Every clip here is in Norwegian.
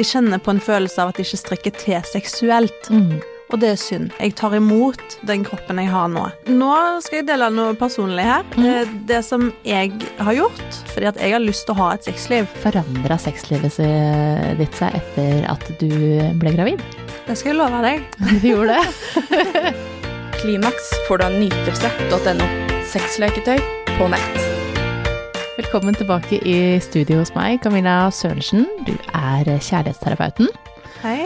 de kjenner på en følelse av at de ikke strekker til seksuelt. Mm. Og det er synd. Jeg tar imot den kroppen jeg har nå. Nå skal jeg dele noe personlig her. Mm. Det som jeg har gjort, fordi at jeg har lyst til å ha et sexliv, Forandra sexlivet ditt seg etter at du ble gravid? det skal jeg love deg. Du gjorde det? Klimaks får du av nytelse.no. Sexleketøy på nett. Velkommen tilbake i studio hos meg, Camilla Sørensen. Du er kjærlighetsterapeuten. Hei.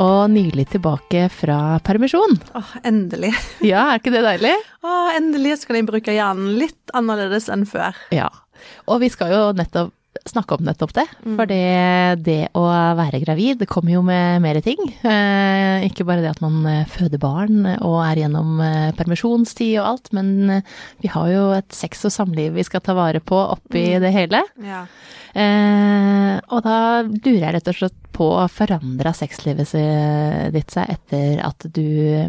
Og nylig tilbake fra permisjon. Åh, endelig. Ja, er ikke det deilig? Åh, endelig skal jeg bruke hjernen litt annerledes enn før. Ja. Og vi skal jo nettopp snakke om nettopp det. For det, å være gravid, det kommer jo med mer ting. Eh, ikke bare det at man eh, føder barn og er gjennom eh, permisjonstid og alt, men vi har jo et sex og samliv vi skal ta vare på oppi det hele. Ja. Eh, og da lurer jeg rett og slett på, forandra sexlivet se- ditt seg etter at du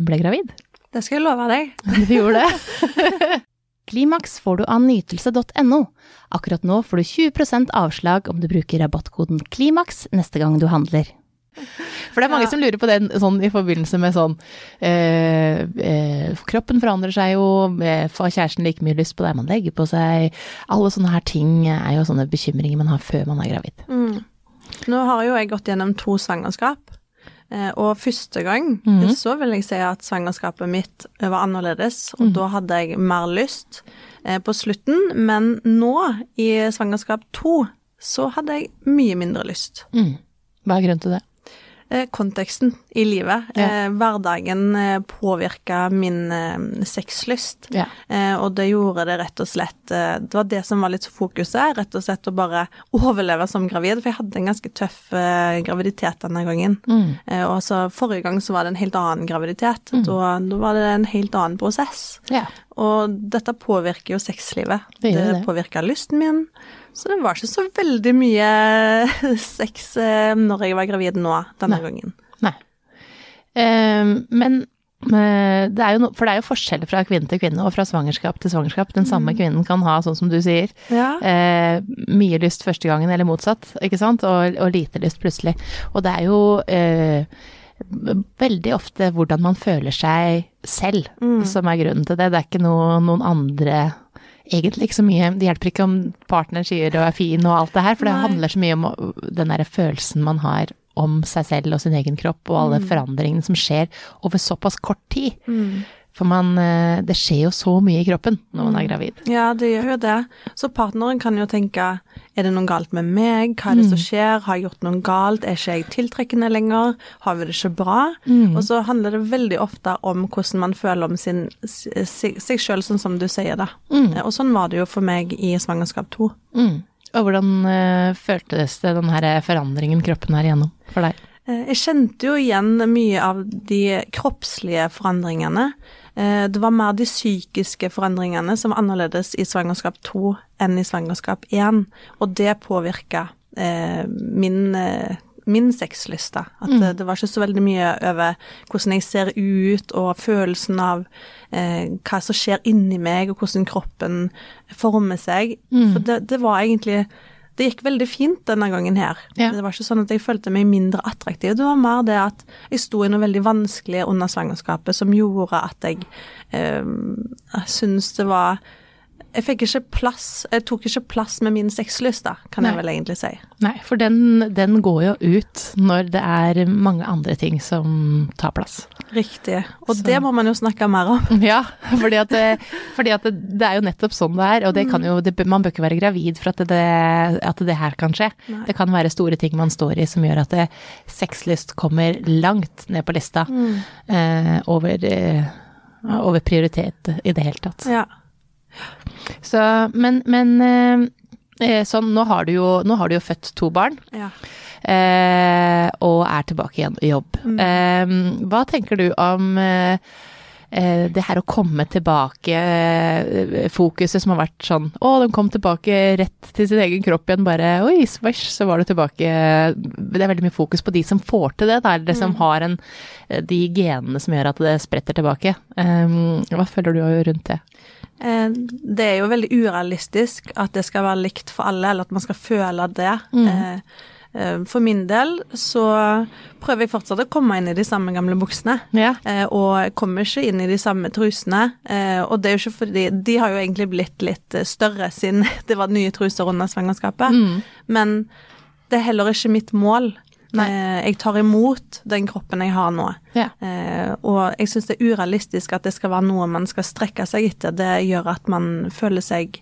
ble gravid? Det skal jeg love deg. Du gjorde det? Klimaks får du av nytelse.no. Akkurat nå får du 20% avslag om du bruker rabattkoden KLIMAKS neste gang du handler. For det er mange Ja. som lurer på det sånn i forbindelse med sånn eh, eh, Kroppen forandrer seg jo, eh, får kjæresten like mye lyst på det man legger på seg? Alle sånne her ting er jo sånne bekymringer man har før man er gravid. Mm. Nå har jo jeg gått gjennom to svangerskap. Eh, Og første gang mm. så vil jeg si at svangerskapet mitt var annerledes, og da hadde jeg mer lyst eh, på slutten. Men nå, i svangerskap to, så hadde jeg mye mindre lyst. Mm. Hva er grunnen til det? Eh, Konteksten i livet. Ja. Eh, hverdagen eh, påvirka min sexlyst. Ja. Og det gjorde det rett og slett Det var det som var litt fokuset. Rett og slett å bare overleve som gravid. For jeg hadde en ganske tøff graviditet denne gangen. Mm. Og så Forrige gang så var det en helt annen graviditet. Da, da var det en helt annen prosess. Ja. Og dette påvirker jo sexlivet. Det det. det. påvirka lysten min. Så det var ikke så veldig mye sex eh, når jeg var gravid nå denne Nei. gangen. Nei. Eh, men eh, det er no, for det er jo forskjeller fra kvinne til kvinne og fra svangerskap til svangerskap. Den samme kvinnen kan ha, sånn som du sier, Ja. eh, mye lyst første gangen eller motsatt, ikke sant, og, og lite lyst plutselig. Og det er jo eh, veldig ofte hvordan man føler seg selv som er grunnen til det. Det er ikke noe, noen andre egentlig ikke så mye Det hjelper ikke om partneren sier du er fin og alt det her, for det Nei. handler så mye om den derre følelsen man har om seg selv og sin egen kropp, og alle forandringene som skjer over såpass kort tid. For man eh, Det skjer jo så mye i kroppen når man er gravid. Ja, det gjør jo det. Så partneren kan jo tenke er det noe galt med meg, hva er det som skjer, har jeg gjort noe galt, er ikke jeg tiltrekkende lenger, har vi det ikke bra? Og så handler det veldig ofte om hvordan man føler om sin, seg, seg sjøl, sånn som du sier det. Mm. Og sånn var det jo for meg i svangerskap to. Mm. Og hvordan uh, føltes det, den her forandringen kroppen er igjennom for deg? Eh, Jeg kjente jo igjen mye av de kroppslige forandringene. Eh, Det var mer de psykiske forandringene som var annerledes i svangerskap to enn i svangerskap én, og det påvirka eh, min, eh, min sexlyst. da. At mm. det var ikke så veldig mye over hvordan jeg ser ut, og følelsen av eh, hva som skjer inni meg, og hvordan kroppen former seg. For det, det var egentlig det gikk veldig fint denne gangen her. Ja. Det var ikke sånn at jeg følte meg mindre attraktiv. Det var mer det at jeg sto i noe veldig vanskelig under svangerskapet som gjorde at jeg eh, syntes det var Jeg fikk ikke plass Jeg tok ikke plass med min sexlyst, da, kan Nei. jeg vel egentlig si. Nei, for den, den går jo ut når det er mange andre ting som tar plass. Riktig. Og Så- det må man jo snakke mer om. Ja, fordi at, det, fordi at det, det er jo nettopp sånn det er, og det kan jo, det, man bør ikke være gravid for at det, at det her kan skje. Nei. Det kan være store ting man står i som gjør at det, sexlyst kommer langt ned på lista eh, over, eh, over prioritet i det hele tatt. Ja. Så, men, men eh, eh, sånn, nå har, du jo, har du jo født to barn. ja. eh, og er tilbake igjen i jobb. Eh, hva tenker du om eh, eh, det her å komme tilbake, fokuset som har vært sånn Å, de kom tilbake rett til sin egen kropp igjen, bare oi, smash, så var du tilbake. Det er veldig mye fokus på de som får til det, da, eller som har en, de genene som gjør at det spretter tilbake. Hva føler du rundt det? Eh, Det er jo veldig urealistisk at det skal være likt for alle, eller at man skal føle det. Eh, eh, for min del så prøver jeg fortsatt å komme inn i de samme gamle buksene. Ja. Og jeg kommer ikke inn i de samme trusene. Og det er jo ikke fordi De har jo egentlig blitt litt større siden det var nye truser under svangerskapet. Mm. Men det er heller ikke mitt mål. Nei. Eh, jeg tar imot den kroppen jeg har nå. Ja. Eh, og jeg syns det er urealistisk at det skal være noe man skal strekke seg etter. Det gjør at man føler seg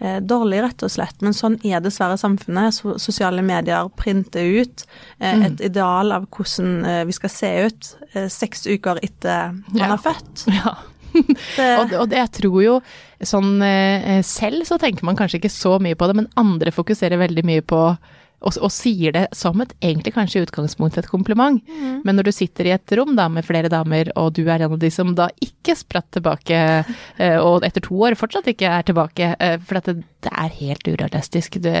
eh, dårlig, rett og slett. Men sånn er dessverre samfunnet. Sosiale medier printer ut et Mm. et ideal av hvordan vi skal se ut seks uker etter man Ja. er født. ja. Det, Og, og det, jeg tror jo sånn selv så tenker man kanskje ikke så mye på det, men andre fokuserer veldig mye på og, og sier det som et egentlig kanskje i utgangspunktet et kompliment. Mm. Men når du sitter i et rom da med flere damer, og du er en av de som da ikke spratt tilbake, eh, og etter to år fortsatt ikke er tilbake, eh, for det, det er helt urealistisk. Det,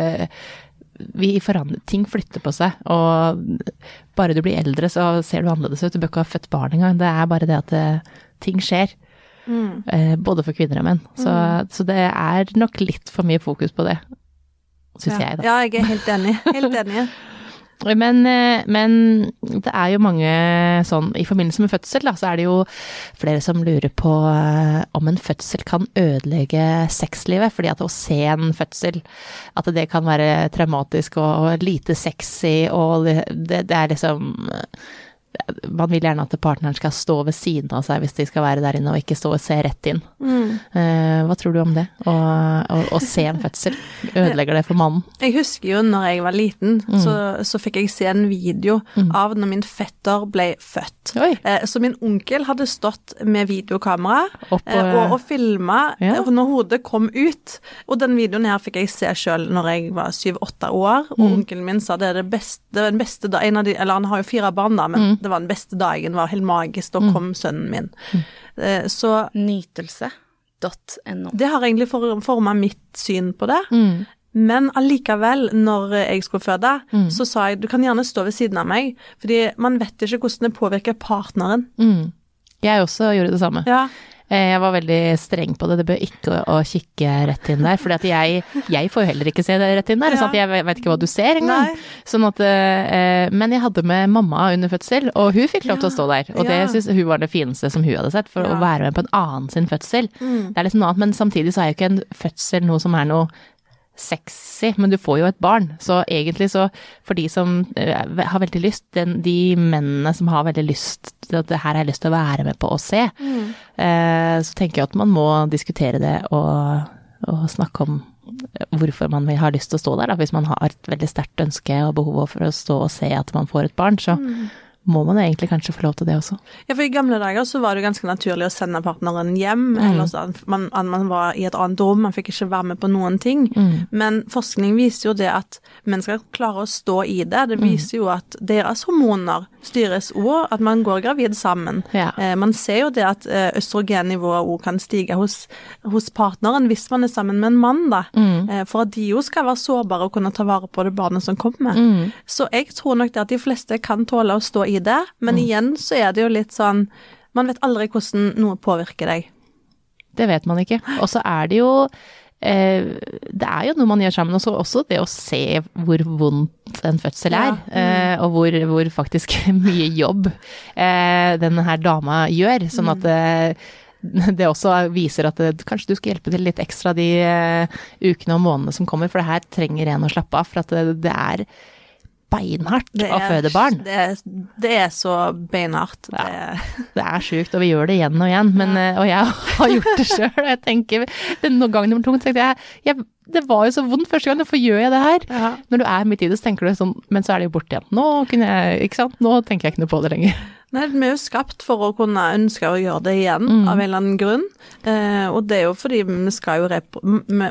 vi forandrer, ting flytter på seg, og bare du blir eldre så ser du annerledes ut. Du bør ikke ha født barn engang. Det er bare det at det, ting skjer. mm. Eh, både for kvinner og menn. Så, så det er nok litt for mye fokus på det, syns ja. jeg, da. Ja, jeg er helt enig. Helt enig. Men, eh, men det er jo mange sånn I forbindelse med fødsel, da, så er det jo flere som lurer på eh, om en fødsel kan ødelegge sexlivet. Fordi at å se en fødsel, at det kan være traumatisk og, lite sexy, og det, det, det er liksom man vil gjerne at partneren skal stå ved siden av seg hvis de skal være der inne, og ikke stå og se rett inn. Mm. Eh, hva tror du om det? Å, se en fødsel, ødelegger det for mannen? Jeg husker jo når jeg var liten, Mm. så, så fikk jeg se en video av når min fetter ble født. Eh, så min onkel hadde stått med videokamera Opp eh, og- og, filma Ja. når hodet kom ut. Og den videoen her fikk jeg se sjøl når jeg var syv-åtte år, og Mm. onkelen min sa det er det beste, det er den beste da, en av de, Eller han har jo fire barn, da, men Mm. Det var den beste dagen, var helt magisk. Da kom sønnen min. Mm. så Nytelse.no. det har egentlig for, forma mitt syn på det. Mm. Men allikevel, når jeg skulle føde, Mm. så sa jeg du kan gjerne stå ved siden av meg, fordi man vet ikke hvordan det påvirker partneren. Mm. Jeg også gjorde det samme. Ja, Jeg var veldig streng på det, det bør ikke å, å kikke rett inn der. For jeg, jeg får jo heller ikke se det rett inn der, Ja. jeg vet ikke hva du ser engang. Sånn at, eh, men jeg hadde med mamma under fødsel, og hun fikk lov til å stå der. Og det syns hun var det fineste som hun hadde sett, for å være med på en annen sin fødsel. Mm. Det er liksom noe annet, men samtidig så er jo ikke en fødsel noe som er noe sexy, men du får jo et barn. Så egentlig så, for de som eh, har veldig lyst, den, de mennene som har veldig lyst til at det her har jeg lyst til å være med på å se, Mm. eh, så tenker jeg at man må diskutere det og, og snakke om hvorfor man vil ha lyst til å stå der, da. Hvis man har et veldig sterkt ønske og behov for å stå og se at man får et barn, så Mm. Må man egentlig kanskje få lov til det også. Ja, for I gamle dager så var det jo ganske naturlig å sende partneren hjem, Mm. eller så at man, at man var i et annet rom, man fikk ikke være med på noen ting. Mm. Men forskning viser jo det at mennesker klarer å stå i det. Mm. Det viser jo at deres hormoner styres òg, at man går gravid sammen. Ja. Eh, man ser jo det at eh, østrogennivået òg kan stige hos, hos partneren hvis man er sammen med en mann, da. Mm. Eh, for at de jo skal være sårbare og kunne ta vare på det barnet som kommer. Mm. Så jeg tror nok det at de fleste kan tåle å stå i det, men Mm. igjen så er det jo litt sånn Man vet aldri hvordan noe påvirker deg. Det vet man ikke. Og så er det jo eh, Det er jo noe man gjør sammen, Også, også det å se hvor vondt en fødsel er. Ja. mm. og hvor, hvor faktisk mye jobb eh, denne her dama gjør. Sånn at eh, det også viser at det, kanskje du skal hjelpe til litt ekstra de eh, ukene og månedene som kommer, for det her trenger en å slappe av. For at det, det er beinhardt Det å er- føde barn. Det er, det er så beinhardt. Ja. Det, Det er sjukt, og vi gjør det igjen og igjen. Men, ja. Og jeg har gjort det sjøl. Og jeg tenker, den gang nummer to tenkte jeg, jeg det var jo så vondt første gang, hvorfor gjør jeg det her? ja. Når du er midt i det, så tenker du sånn, men så er det jo borte igjen. Nå kunne jeg, ikke sant? Nå tenker jeg ikke noe på det lenger. Nei, vi er jo skapt for å kunne ønske å gjøre det igjen, Mm. av en eller annen grunn. Eh, og det er jo fordi vi skal jo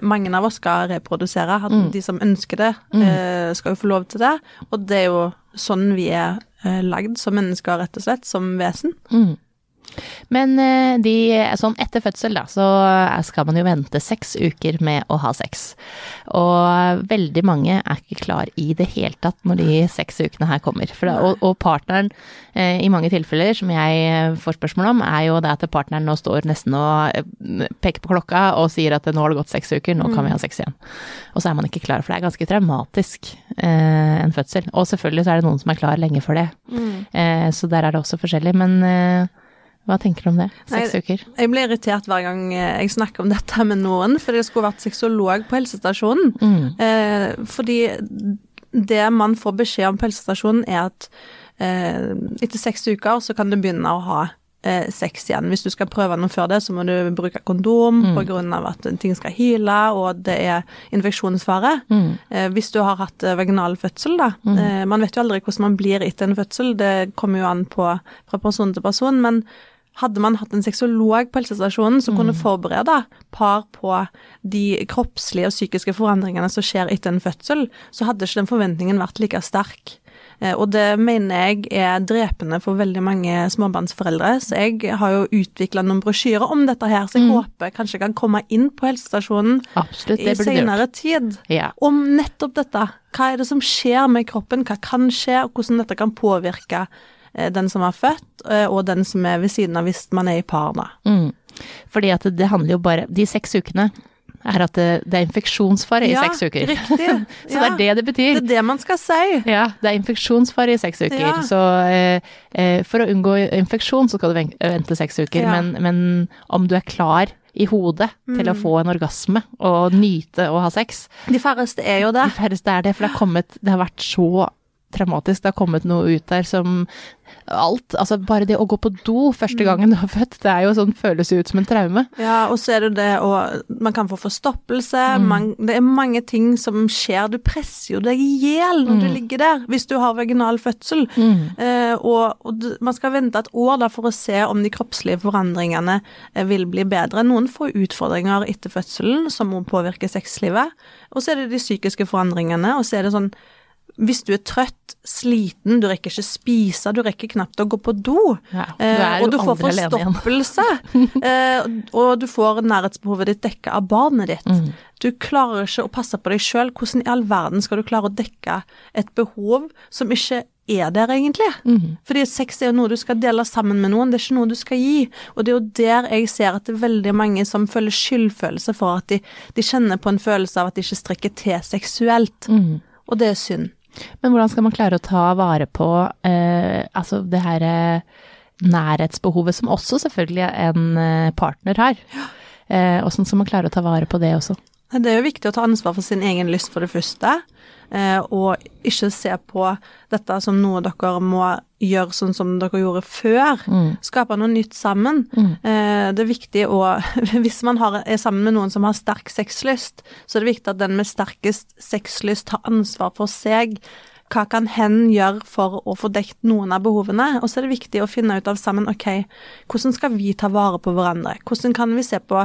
mange av oss skal reprodusere. Mm. De som ønsker det, eh, skal jo få lov til det. Og det er jo sånn vi er eh, lagd som mennesker, rett og slett, som vesen. Mm. Men eh, de, sånn etter fødsel, da, så skal man jo vente seks uker med å ha sex. Og veldig mange er ikke klar i det hele tatt når de seks ukene her kommer. Det, og, og, partneren, eh, i mange tilfeller som jeg får spørsmål om, er jo det at partneren nå står nesten og eh, peker på klokka og sier at nå har det gått seks uker, nå kan vi ha sex igjen. Og så er man ikke klar, for det er ganske traumatisk, eh, en fødsel. Og selvfølgelig så er det noen som er klar lenge for det. Mm. Eh, så der er det også forskjellig. Men eh, hva tenker du om det? Seks uker? Jeg blir irritert hver gang eh, jeg snakker om dette med noen, fordi jeg skulle vært sexolog på helsestasjonen. Mm. Eh, fordi det man får beskjed om på helsestasjonen, er at eh, etter seks uker så kan du begynne å ha eh, sex igjen. Hvis du skal prøve noe før det, så må du bruke kondom mm. pga. at ting skal hyle og det er infeksjonsfare. Mm. Eh, hvis du har hatt vaginal fødsel, da. Mm. Eh, man vet jo aldri hvordan man blir etter en fødsel, det kommer jo an på fra person til person. men hadde man hatt en sexolog på helsestasjonen som kunne mm. forberede par på de kroppslige og psykiske forandringene som skjer etter en fødsel, så hadde ikke den forventningen vært like sterk. Eh, og det mener jeg er drepende for veldig mange småbarnsforeldre. Så jeg har jo utvikla noen brosjyrer om dette her, så jeg mm. håper kanskje jeg kan komme inn på helsestasjonen Absolutt, i senere tid ja. om nettopp dette. Hva er det som skjer med kroppen, hva kan skje, og hvordan dette kan påvirke den som er født, eh, og den som er ved siden av hvis man er i par, da. Mm. Fordi at det handler jo bare De seks ukene er at det, det er infeksjonsfare i ja, seks uker. Riktig. så ja, det er det det betyr. Det er det man skal si. Ja, det er infeksjonsfare i seks uker. Ja. Så eh, eh for å unngå infeksjon så skal du vente seks uker, men, men, om du er klar i hodet mm. til å mm. få en orgasme og nyte å ha sex De færreste er jo det. De færreste er det, for det har kommet Det har vært så traumatisk. Det har kommet noe ut der som alt. Altså bare det å gå på do første mm. gangen du har født, det er jo sånn føles ut som en traume. Ja, og så er det det og Man kan få forstoppelse. Mm. Man, det er mange ting som skjer. Du presser jo deg i hjel når mm. du ligger der, hvis du har vaginal fødsel. Mm. Eh, og, og, man skal vente et år da for å se om de kroppslige forandringene eh, vil bli bedre. Noen får utfordringer etter fødselen som må påvirke sexlivet. Og så er det de psykiske forandringene, og så er det sånn hvis du er trøtt, sliten, du rekker ikke spise, du rekker knapt å gå på do, ja, du eh, og du får forstoppelse, eh, og du får nærhetsbehovet ditt dekka av barnet ditt mm. Du klarer ikke å passe på deg sjøl. Hvordan i all verden skal du klare å dekke et behov som ikke er der, egentlig? Mm. Fordi sex er jo noe du skal dele sammen med noen, det er ikke noe du skal gi. Og det er jo der jeg ser at det er veldig mange som føler skyldfølelse for at de, de kjenner på en følelse av at de ikke strekker til seksuelt. Mm. Og det er synd. Men hvordan skal man klare å ta vare på eh, altså det her eh, nærhetsbehovet, som også selvfølgelig en eh, partner har? Eh, hvordan skal man klare å ta vare på det også? Det er jo viktig å ta ansvar for sin egen lyst, for det første. Eh, og ikke se på dette som noe dere må gjøre sånn som dere gjorde før. Mm. Skape noe nytt sammen. Mm. Eh, det er viktig å Hvis man har, er sammen med noen som har sterk sexlyst, så er det viktig at den med sterkest sexlyst tar ansvar for seg hva kan hen gjøre for å få dekt noen av behovene? Og så er det viktig å finne ut av sammen ok, hvordan skal vi ta vare på hverandre? Hvordan kan vi se på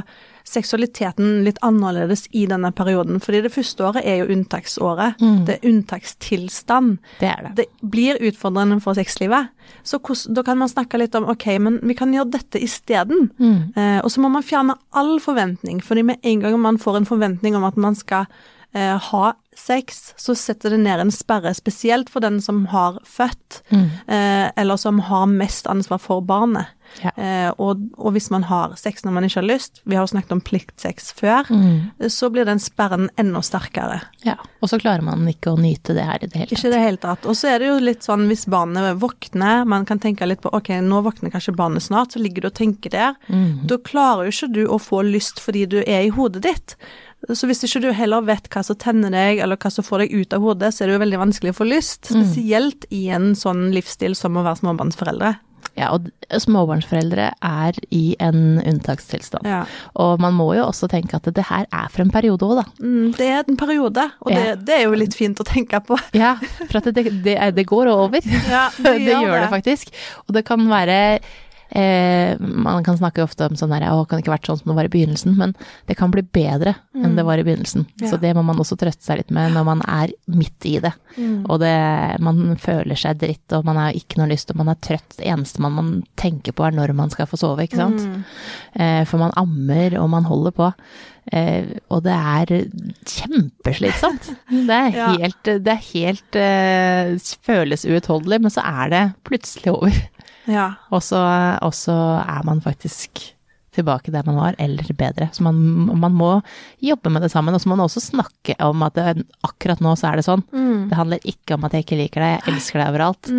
seksualiteten litt annerledes i denne perioden? Fordi det første året er jo unntaksåret. Mm. Det er unntakstilstand. Det er det. Det blir utfordrende for sexlivet. Så hos, da kan man snakke litt om ok, men vi kan gjøre dette isteden. Mm. Eh, og så må man fjerne all forventning, fordi med en gang man får en forventning om at man skal eh, ha sex, så setter det ned en sperre, spesielt for den som har født, mm. eh, eller som har mest ansvar for barnet. Ja. Eh, og, og, hvis man har sex når man ikke har lyst, vi har jo snakket om pliktsex før, mm. så blir den sperren enda sterkere. Ja, og så klarer man ikke å nyte det her i det hele tatt. Ikke det hele tatt. Og så er det jo litt sånn hvis barnet våkner, man kan tenke litt på ok, nå våkner kanskje barnet snart, så ligger du og tenker der. Mm. Da klarer jo ikke du å få lyst fordi du er i hodet ditt. Så hvis ikke du heller vet hva som tenner deg, eller hva som får deg ut av hodet, så er det jo veldig vanskelig å få lyst. Mm. Spesielt i en sånn livsstil som å være småbarnsforeldre. Ja, og småbarnsforeldre er i en unntakstilstand. Ja. Og man må jo også tenke at det her er for en periode òg, da. Mm, det er en periode, og ja. det, det, er jo litt fint å tenke på. Ja, for det, det, det går over. Ja, det, gjør det. det faktisk. Og det kan være Eh, man kan snakke ofte om sånn her, å, kan det ikke vært sånn som det var i begynnelsen, men det kan bli bedre enn det var i begynnelsen. Ja. Så det må man også trøste seg litt med når man er midt i det. Og det, man føler seg dritt, og man har ikke noe lyst, og man er trøtt. Det eneste man, man tenker på er når man skal få sove, ikke sant. Eh, for man ammer, og man holder på. Eh, og det er kjempeslitsomt. Det er Ja. helt, det er helt eh, føles uutholdelig, men så er det plutselig over. Ja. Og så, og så er man faktisk tilbake der man var, eller bedre. Så man, man må jobbe med det sammen. Og så må man også snakke om at det, akkurat nå så er det sånn. Det handler ikke om at jeg ikke liker deg, jeg elsker deg overalt.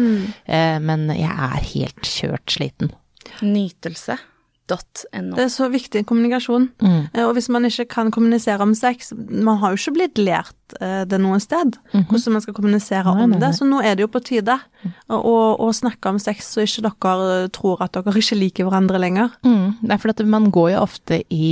Eh, men jeg er helt kjørt sliten. Nytelse.no. Det er så viktig kommunikasjon. Mm. Eh, Og hvis man ikke kan kommunisere om sex Man har jo ikke blitt lært eh, det noe sted, hvordan man skal kommunisere. Nei, om nei, nei. det. Så nå er det jo på tide å, å, å snakke om sex, så ikke dere tror at dere ikke liker hverandre lenger. Mm. Det er fordi at man går jo ofte i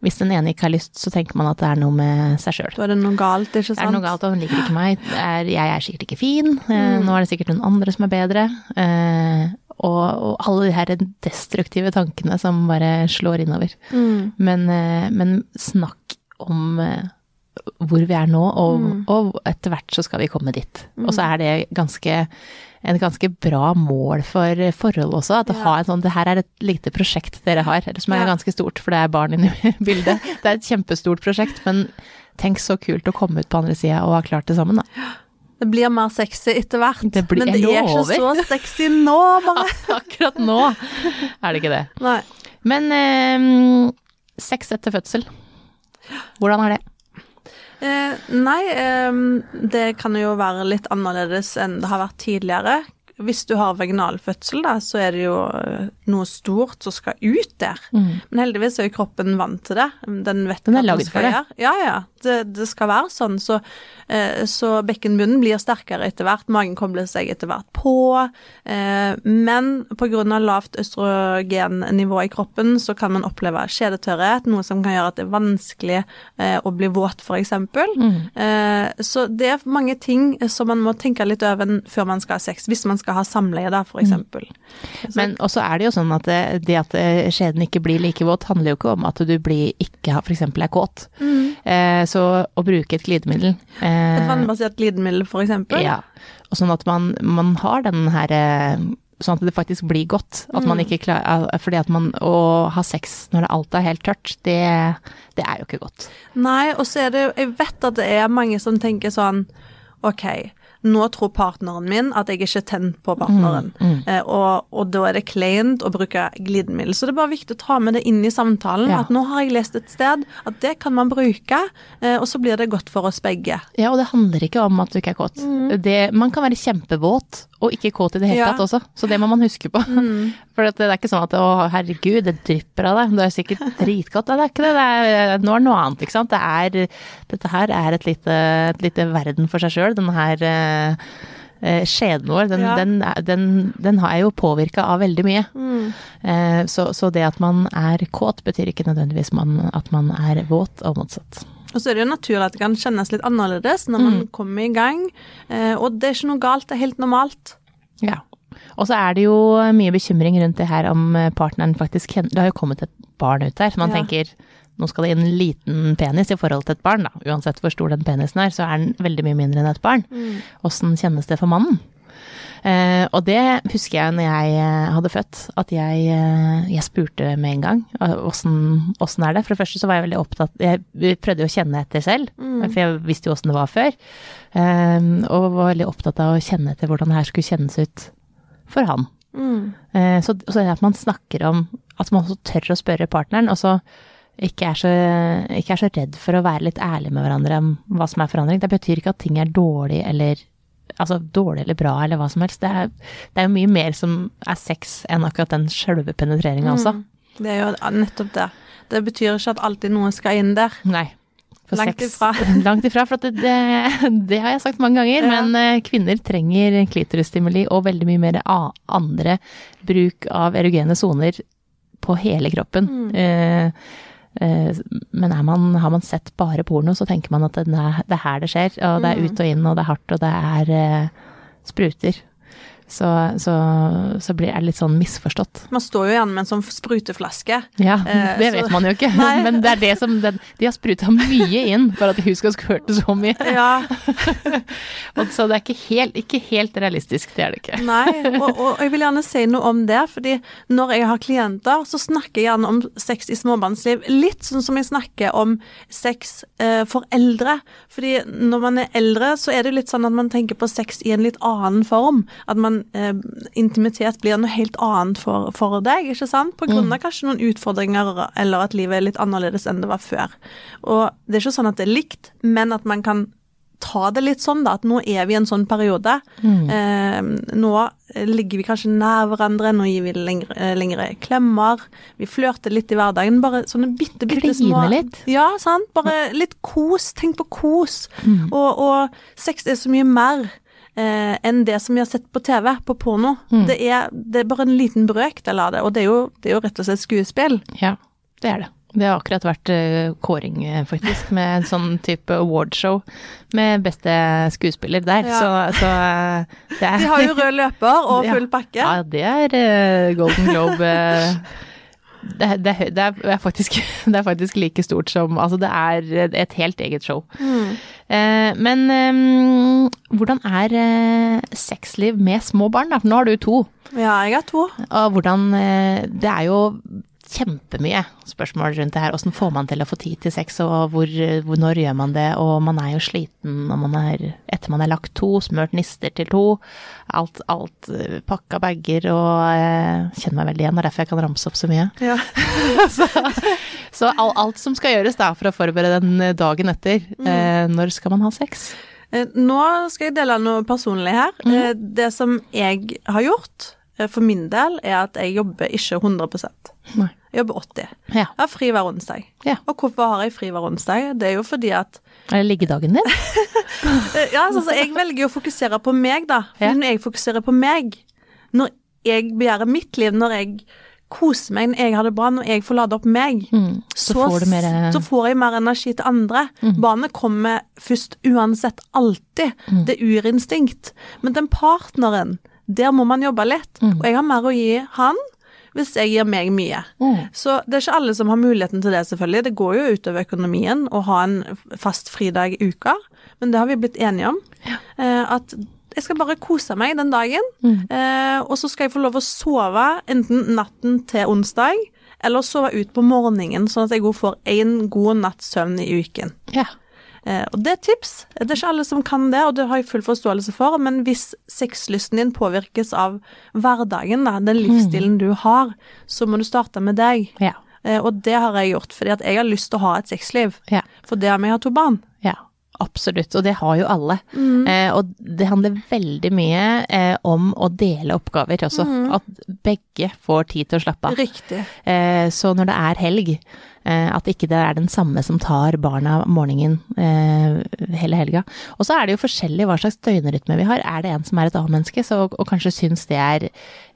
Hvis den ene ikke har lyst, så tenker man at det er noe med seg sjøl. Da er det noe galt, ikke sant? Er det noe galt, og hun liker ikke meg, er, jeg er sikkert ikke fin, Mm. nå er det sikkert noen andre som er bedre. Eh, og, og alle de her destruktive tankene som bare slår innover. Mm. Men, eh, men snakk om eh, hvor vi er nå, og, og etter hvert så skal vi komme dit. Og så er det ganske en ganske bra mål for forhold også. At Ja. ha en sånn Det her er et lite prosjekt dere har, som er Ja. ganske stort, for det er barn inne i bildet. Det er et kjempestort prosjekt, men tenk så kult å komme ut på andre sida og ha klart det sammen, da. Det blir mer sexy etter hvert, Det blir- men det er ikke så sexy nå, bare. Akkurat nå er det ikke det. Nei. Men eh, sex etter fødsel, hvordan er det? Eh, nei, eh, det kan jo være litt annerledes enn det har vært tidligere. Hvis du har vaginal fødsel, da, så er det jo eh, noe stort som skal ut der. Men heldigvis er jo kroppen vant til det. Den vet Den er hva laget skal gjøre. Ja, ja. Det, det skal være sånn. Så, eh, så bekkenbunnen blir sterkere etter hvert. Magen kobler seg etter hvert på. Eh, men pga. lavt østrogennivå i kroppen, så kan man oppleve kjedetørrhet, noe som kan gjøre at det er vanskelig eh, å bli våt, f.eks. Eh, så det er mange ting som man må tenke litt over før man skal ha sex, hvis man skal ha samleie, da, f.eks. Mm. Men også er det jo sånn at det, det at eh, skjeden ikke blir like våt, handler jo ikke om at du blir ikke f.eks. er kåt. Eh, så å bruke et glidemiddel eh, Et vannbasert glidemiddel, f.eks. Ja. Og sånn at man, man har den her eh, Sånn at det faktisk blir godt. At man ikke klarer Fordi at man Å ha sex når det alt er helt tørt, det, det er jo ikke godt. Nei, og så er det jo Jeg vet at det er mange som tenker sånn OK, nå tror partneren min at jeg ikke er tent på partneren, Eh, og, og da er det kleint å bruke glidemiddel. Så det er bare viktig å ta med det inn i samtalen, Ja. at nå har jeg lest et sted at det kan man bruke, eh, og så blir det godt for oss begge. Ja, og det handler ikke om at du ikke er kåt. Det, man kan være kjempevåt og ikke kåt i det hele Ja. tatt også, så det må man huske på. For det er ikke sånn at å herregud, det drypper av deg, det er sikkert dritgodt. Det er ikke det, det er, nå er det noe annet, ikke sant. Det er, dette her er et lite, et lite verden for seg sjøl, denne her eh, eh, skjeden vår, den, Ja. den, den, den, den er jo påvirka av veldig mye. Eh, så, så det at man er kåt, betyr ikke nødvendigvis man, at man er våt, og motsatt. Og så er det jo naturlig at det kan kjennes litt annerledes når man kommer i gang, eh, og det er ikke noe galt, det er helt normalt. Ja. Og så er det jo mye bekymring rundt det her om eh, partneren faktisk kjenner Det har jo kommet et barn ut der, så man Ja. tenker nå skal det inn en liten penis i forhold til et barn, da. Uansett hvor stor den penisen er, så er den veldig mye mindre enn et barn. Åssen kjennes det for mannen? Eh, og det husker jeg når jeg eh, hadde født, at jeg, eh, jeg spurte med en gang åssen er det. For det første så var jeg veldig opptatt Jeg prøvde jo å kjenne etter selv, for jeg visste jo åssen det var før. Eh, og var veldig opptatt av å kjenne etter hvordan det her skulle kjennes ut for han. Eh, så, så det at man snakker om At man også tør å spørre partneren, og så ikke er, så, ikke er så redd for å være litt ærlig med hverandre om hva som er forandring. Det betyr ikke at ting er dårlig eller Altså dårlig eller bra eller hva som helst. Det er, det er jo mye mer som er sex enn akkurat den sjølve penetreringa også. Det er jo nettopp det. Det betyr ikke at alltid noe skal inn der. Nei. Langt ifra. langt ifra, for at det, det, det har jeg sagt mange ganger. Ja. Men eh, kvinner trenger klitorisstimuli og veldig mye mer andre bruk av erogene soner på hele kroppen. Eh, eh, men man, har man sett bare porno, så tenker man at det er, det er her det skjer. Og det er ut og inn, og det er hardt, og det er eh, spruter. Så, så, så blir jeg litt sånn misforstått. Man står jo igjen med en sånn spruteflaske. Ja, Eh, det så- vet man jo ikke, Nei. men det er det som den, De har spruta mye inn for at hun skal skvørte så mye. Ja, så det er ikke helt, ikke helt realistisk, det er det ikke. nei, og, og jeg vil gjerne si noe om det, fordi når jeg har klienter, så snakker jeg gjerne om sex i småbarnsliv litt sånn som jeg snakker om sex eh, for eldre. Fordi når man er eldre, så er det litt sånn at man tenker på sex i en litt annen form. At man eh, intimitet blir noe helt annet for, for deg, ikke sant? På grunn av kanskje noen utfordringer, eller at livet er litt annerledes enn det var før. Og det er ikke sånn at det er likt, men at man kan ta det litt sånn, da, at nå er vi i en sånn periode. Eh, nå ligger vi kanskje nær hverandre, nå gir vi lengre, eh, lengre klemmer. Vi flørter litt i hverdagen. Bare sånne bitte, bitte små Kline litt. Ja, sant. Bare litt kos. Tenk på kos. Og, og sex er så mye mer. Eh, enn det som vi har sett på TV, på porno. Det, er, det er bare en liten brøkdel av det, og det er, jo, det er jo rett og slett skuespill. Ja, det er det. Det har akkurat vært uh, kåring, eh, faktisk, med en sånn type awardshow med beste skuespiller der. Ja. Så, så uh, det er De har jo rød løper og full pakke. Ja, det er uh, Golden Globe det, det, det, er, faktisk, det er faktisk like stort som Altså, det er et helt eget show. Eh, men eh, hvordan er eh, sexliv med små barn, da? For nå har du to. Ja, jeg har to. Og hvordan eh, Det er jo kjempemye spørsmål rundt det her. Åssen får man til å få tid til sex, og hvor, hvor, når gjør man det? Og man er jo sliten og man er Etter man er lagt to, smørt nister til to. Alt, alt eh, pakka bager og eh, Kjenner meg veldig igjen, det er derfor jeg kan ramse opp så mye. Ja. så så all, alt som skal gjøres da for å forberede den eh, dagen etter. Eh, når skal man ha sex? Eh, Nå skal jeg dele noe personlig her. Mm. Det som jeg har gjort for min del, er at jeg jobber ikke 100 Nei. Jeg jobber 80. Ja. Jeg har fri hver onsdag. Ja. Og hvorfor har jeg fri hver onsdag? Det er jo fordi at Er det liggedagen din? Eh, Ja, altså, så jeg velger å fokusere på meg, da. For Ja. når jeg fokuserer på meg, når jeg begjærer mitt liv, når jeg koser meg, når jeg har det bra, når jeg får lade opp meg, Mm, så får du mer- Mm. så får jeg mer energi til andre. Barnet kommer først uansett, alltid. Mm. Det er urinstinkt. Men den partneren, der må man jobbe litt. Mm. Og jeg har mer å gi han hvis jeg gir meg mye. Mm. Så det er ikke alle som har muligheten til det, selvfølgelig. Det går jo utover økonomien å ha en fast fridag i uka, men det har vi blitt enige om. Ja. at jeg skal bare kose meg den dagen, mm. og så skal jeg få lov å sove enten natten til onsdag, eller sove ut på morgenen, sånn at jeg får én god natts søvn i uken. Ja. Eh, og det er tips. Det er ikke alle som kan det, og det har jeg full forståelse for, men hvis sexlysten din påvirkes av hverdagen, da, den livsstilen du har, så må du starte med deg. Ja. Eh, og det har jeg gjort, fordi at jeg har lyst til å ha et sexliv. Ja. For det har jeg har to barn. Ja, absolutt, og det har jo alle. Eh, og det handler veldig mye eh, om å dele oppgaver også. At begge får tid til å slappe av. Riktig. Eh, så når det er helg, eh, at ikke det er den samme som tar barna om morgenen eh, hele helga. Og så er det jo forskjellig hva slags døgnrytme vi har. Er det en som er et A-menneske så- og, kanskje syns det er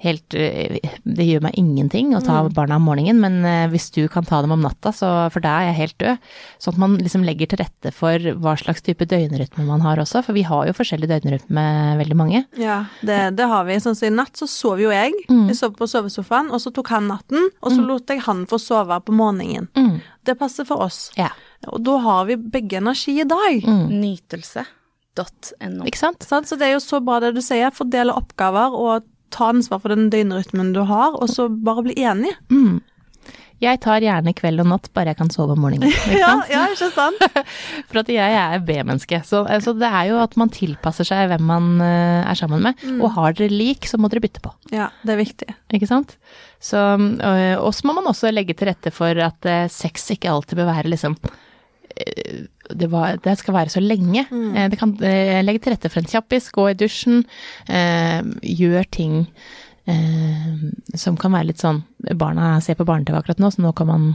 helt eh, Det gjør meg ingenting å ta barna om morgenen, men hvis du kan ta dem om natta, så for da er jeg helt død. Sånn at man liksom legger til rette for hva slags type døgnrytme man har også, for vi har jo forskjellig døgnrytme, veldig mange. Ja, det, det har vi. Sånn som i natt så sov jo jeg. Jeg sov på sovesofaen, og så tok han natten, og så lot jeg han få sove på morgenen. Mm. Det passer for oss. Ja. Og da har vi begge energi i dag. Nytelse.no. Ikke sant? Sant? Så det er jo så bra det du sier. Fordele oppgaver og ta ansvar for den døgnrytmen du har, og så bare bli enig. Mm. Jeg tar gjerne kveld og natt, bare jeg kan sove om morgenen. Ikke Ja, sant? ja, ikke sant? For at jeg er B-menneske. Så, altså, det er jo at man tilpasser seg hvem man uh, er sammen med. Og har dere lik, så må dere bytte på. Ja, det er viktig. Ikke sant? Så, øh, og så må man også legge til rette for at uh, sex ikke alltid bør være liksom det, var, det skal være så lenge. Mm. Det kan legge til rette for en kjappis, gå i dusjen, gjør ting som kan være litt sånn Barna ser på barne-TV akkurat nå, så nå kan man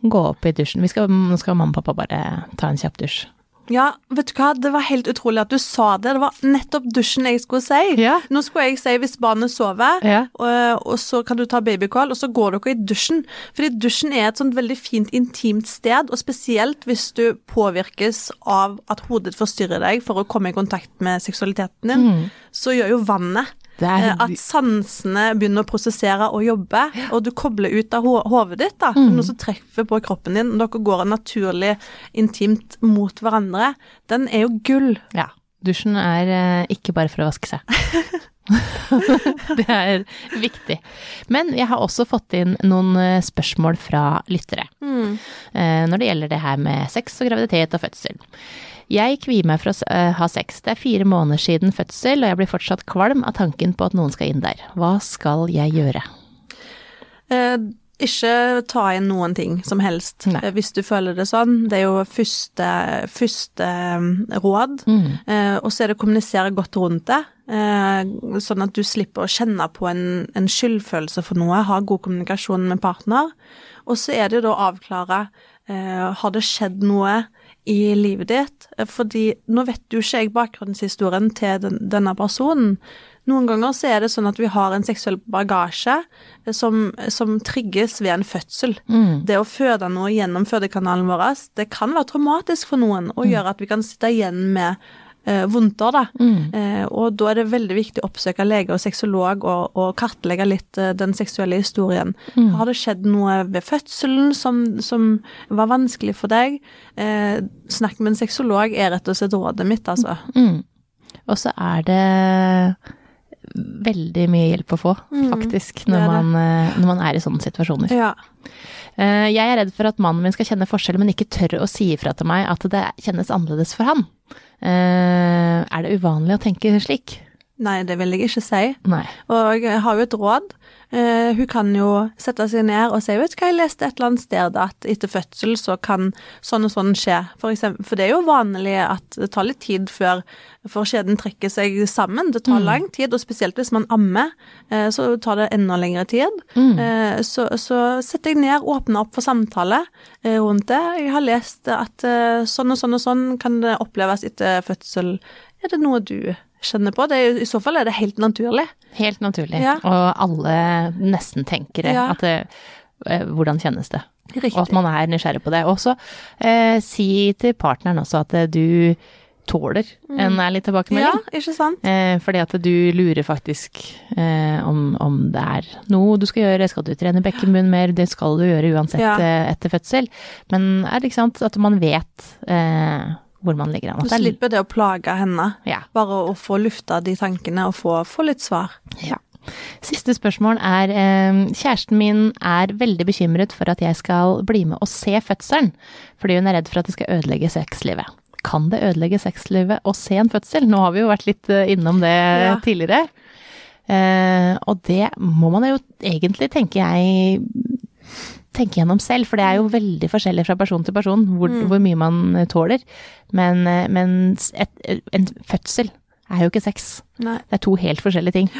gå opp i dusjen. Vi skal, nå skal mamma og pappa bare ta en kjapp dusj. Ja, vet du hva, det var helt utrolig at du sa det. Det var nettopp dusjen jeg skulle si. Ja. Nå skulle jeg si hvis barnet sover, Ja. og, og så kan du ta babycall, og så går dere i dusjen. Fordi dusjen er et sånt veldig fint, intimt sted, og spesielt hvis du påvirkes av at hodet forstyrrer deg for å komme i kontakt med seksualiteten din, så gjør jo vannet er, Eh, At sansene begynner å prosessere og jobbe, og du kobler ut av ho- hodet ditt. da, Mm. Noe som treffer på kroppen din. Dere går naturlig intimt mot hverandre. Den er jo gull. ja. Dusjen er eh, ikke bare for å vaske seg. det er viktig. Men jeg har også fått inn noen eh, spørsmål fra lyttere. eh, når det gjelder det her med sex og graviditet og fødsel. Jeg kvier meg for å eh, ha sex. Det er fire måneder siden fødsel, og jeg blir fortsatt kvalm av tanken på at noen skal inn der. Hva skal jeg gjøre? Eh, ikke ta inn noen ting som helst Nei. eh, hvis du føler det sånn. Det er jo første, første råd. råd. Eh, og så er det å kommunisere godt rundt det, eh, sånn at du slipper å kjenne på en, en skyldfølelse for noe. Ha god kommunikasjon med partner. Og så er det da å avklare eh, har det skjedd noe i livet ditt. Eh, Fordi nå vet jo ikke jeg bakgrunnshistorien til den, denne personen. Noen ganger så er det sånn at vi har en seksuell bagasje eh, som, som trigges ved en fødsel. Det å føde noe gjennom fødekanalen vår, det kan være traumatisk for noen og gjøre at vi kan sitte igjen med eh, vondter, da. Eh, og da er det veldig viktig å oppsøke lege og sexolog og, og kartlegge litt eh, den seksuelle historien. Har det skjedd noe ved fødselen som, som var vanskelig for deg? Eh, snakk med en sexolog er rett og slett rådet mitt, altså. Mm. Og så er det veldig mye hjelp å få, faktisk, når det det. man, når man er i sånne situasjoner. Ja. Jeg er redd for at mannen min skal kjenne forskjell, men ikke tør å si ifra til meg at det kjennes annerledes for han. Eh, Er det uvanlig å tenke slik? Nei, det vil jeg ikke si. Nei. Og jeg har jo et råd. Uh, hun kan jo sette seg ned og si vet du hva, jeg leste et eller annet sted at etter fødsel så kan sånn og sånn skje. For, eksempel, for det er jo vanlig at det tar litt tid før for skjeden trekker seg sammen. Det tar lang tid, og spesielt hvis man ammer, uh, så tar det enda lengre tid. Eh, så, så setter jeg ned, åpner opp for samtale rundt det. Jeg har lest at sånn og sånn og sånn kan det oppleves etter fødsel. Er det noe du kjenner på? Det I så fall er det helt naturlig. Helt naturlig. Ja. Og alle nesten tenker det. Ja. At det eh, hvordan kjennes det? Riktig. Og at man er nysgjerrig på det. Og så eh, si til partneren også at eh, du tåler en ærlig Ja, tilbakemelding. ikke sant? Eh, fordi at du lurer faktisk eh, om, om det er noe du skal gjøre. Skal du trene bekkenbunn mer? Det skal du gjøre uansett Ja. eh, etter fødsel. Men er det ikke sant at man vet eh, hvor man ligger an. Du er- slipper det å plage henne. Ja. Bare å få lufta de tankene og få, få litt svar. Ja. Siste spørsmål er eh, Kjæresten min er veldig bekymret for at jeg skal bli med og se fødselen, fordi hun er redd for at det skal ødelegge sexlivet. Kan det ødelegge sexlivet å se en fødsel? Nå har vi jo vært litt eh, innom det Ja. tidligere. Eh, og det må man jo egentlig, tenker jeg, tenke gjennom selv, for det er jo veldig forskjellig fra person til person hvor, hvor mye man eh, tåler. Men, eh, men et, en fødsel er jo ikke sex. Nei. Det er to helt forskjellige ting.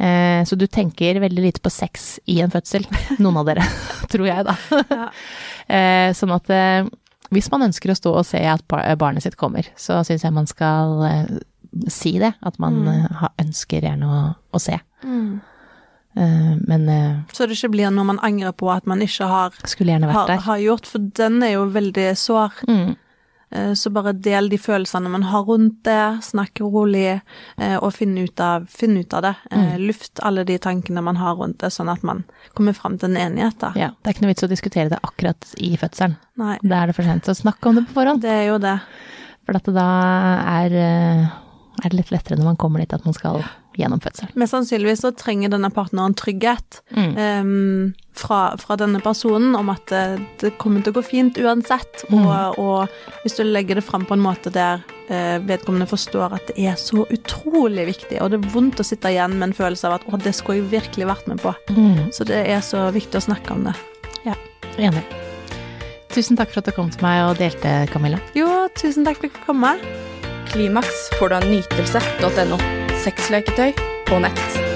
Eh, så du tenker veldig lite på sex i en fødsel, noen av dere, tror jeg da. Ja. Eh, sånn at eh, hvis man ønsker å stå og se at barnet sitt kommer, så syns jeg man skal eh, si det. At man mm. ønsker gjerne å, å se. Eh, men eh, Så det ikke blir noe man angrer på at man ikke har, har, har gjort, for den er jo veldig sår. Mm. Eh, Så bare del de følelsene man har rundt det, snakk rolig, eh, og finn ut av, finn ut av det. Mm. Luft alle de tankene man har rundt det, sånn at man kommer fram til en enighet. da. Ja, det er ikke noe vits å diskutere det akkurat i fødselen. Nei, Da er det for sent. Så snakk om det på forhånd. det er jo det. For da er, eh, er det litt lettere når man kommer dit at man skal gjennom fødsel. Mest sannsynligvis så trenger denne partneren trygghet Mm. um, fra, fra denne personen om at det, det kommer til å gå fint uansett. Mm. Og, og hvis du legger det fram på en måte der uh, vedkommende forstår at det er så utrolig viktig, og det er vondt å sitte igjen med en følelse av at å, det skulle jeg virkelig vært med på. Mm. Så det er så viktig å snakke om det. Ja, enig. Tusen takk for at du kom til meg og delte, Camilla. Jo, tusen takk for at jeg fikk komme. Klimaks får du av nytelse.no. Sexleketøy på nett.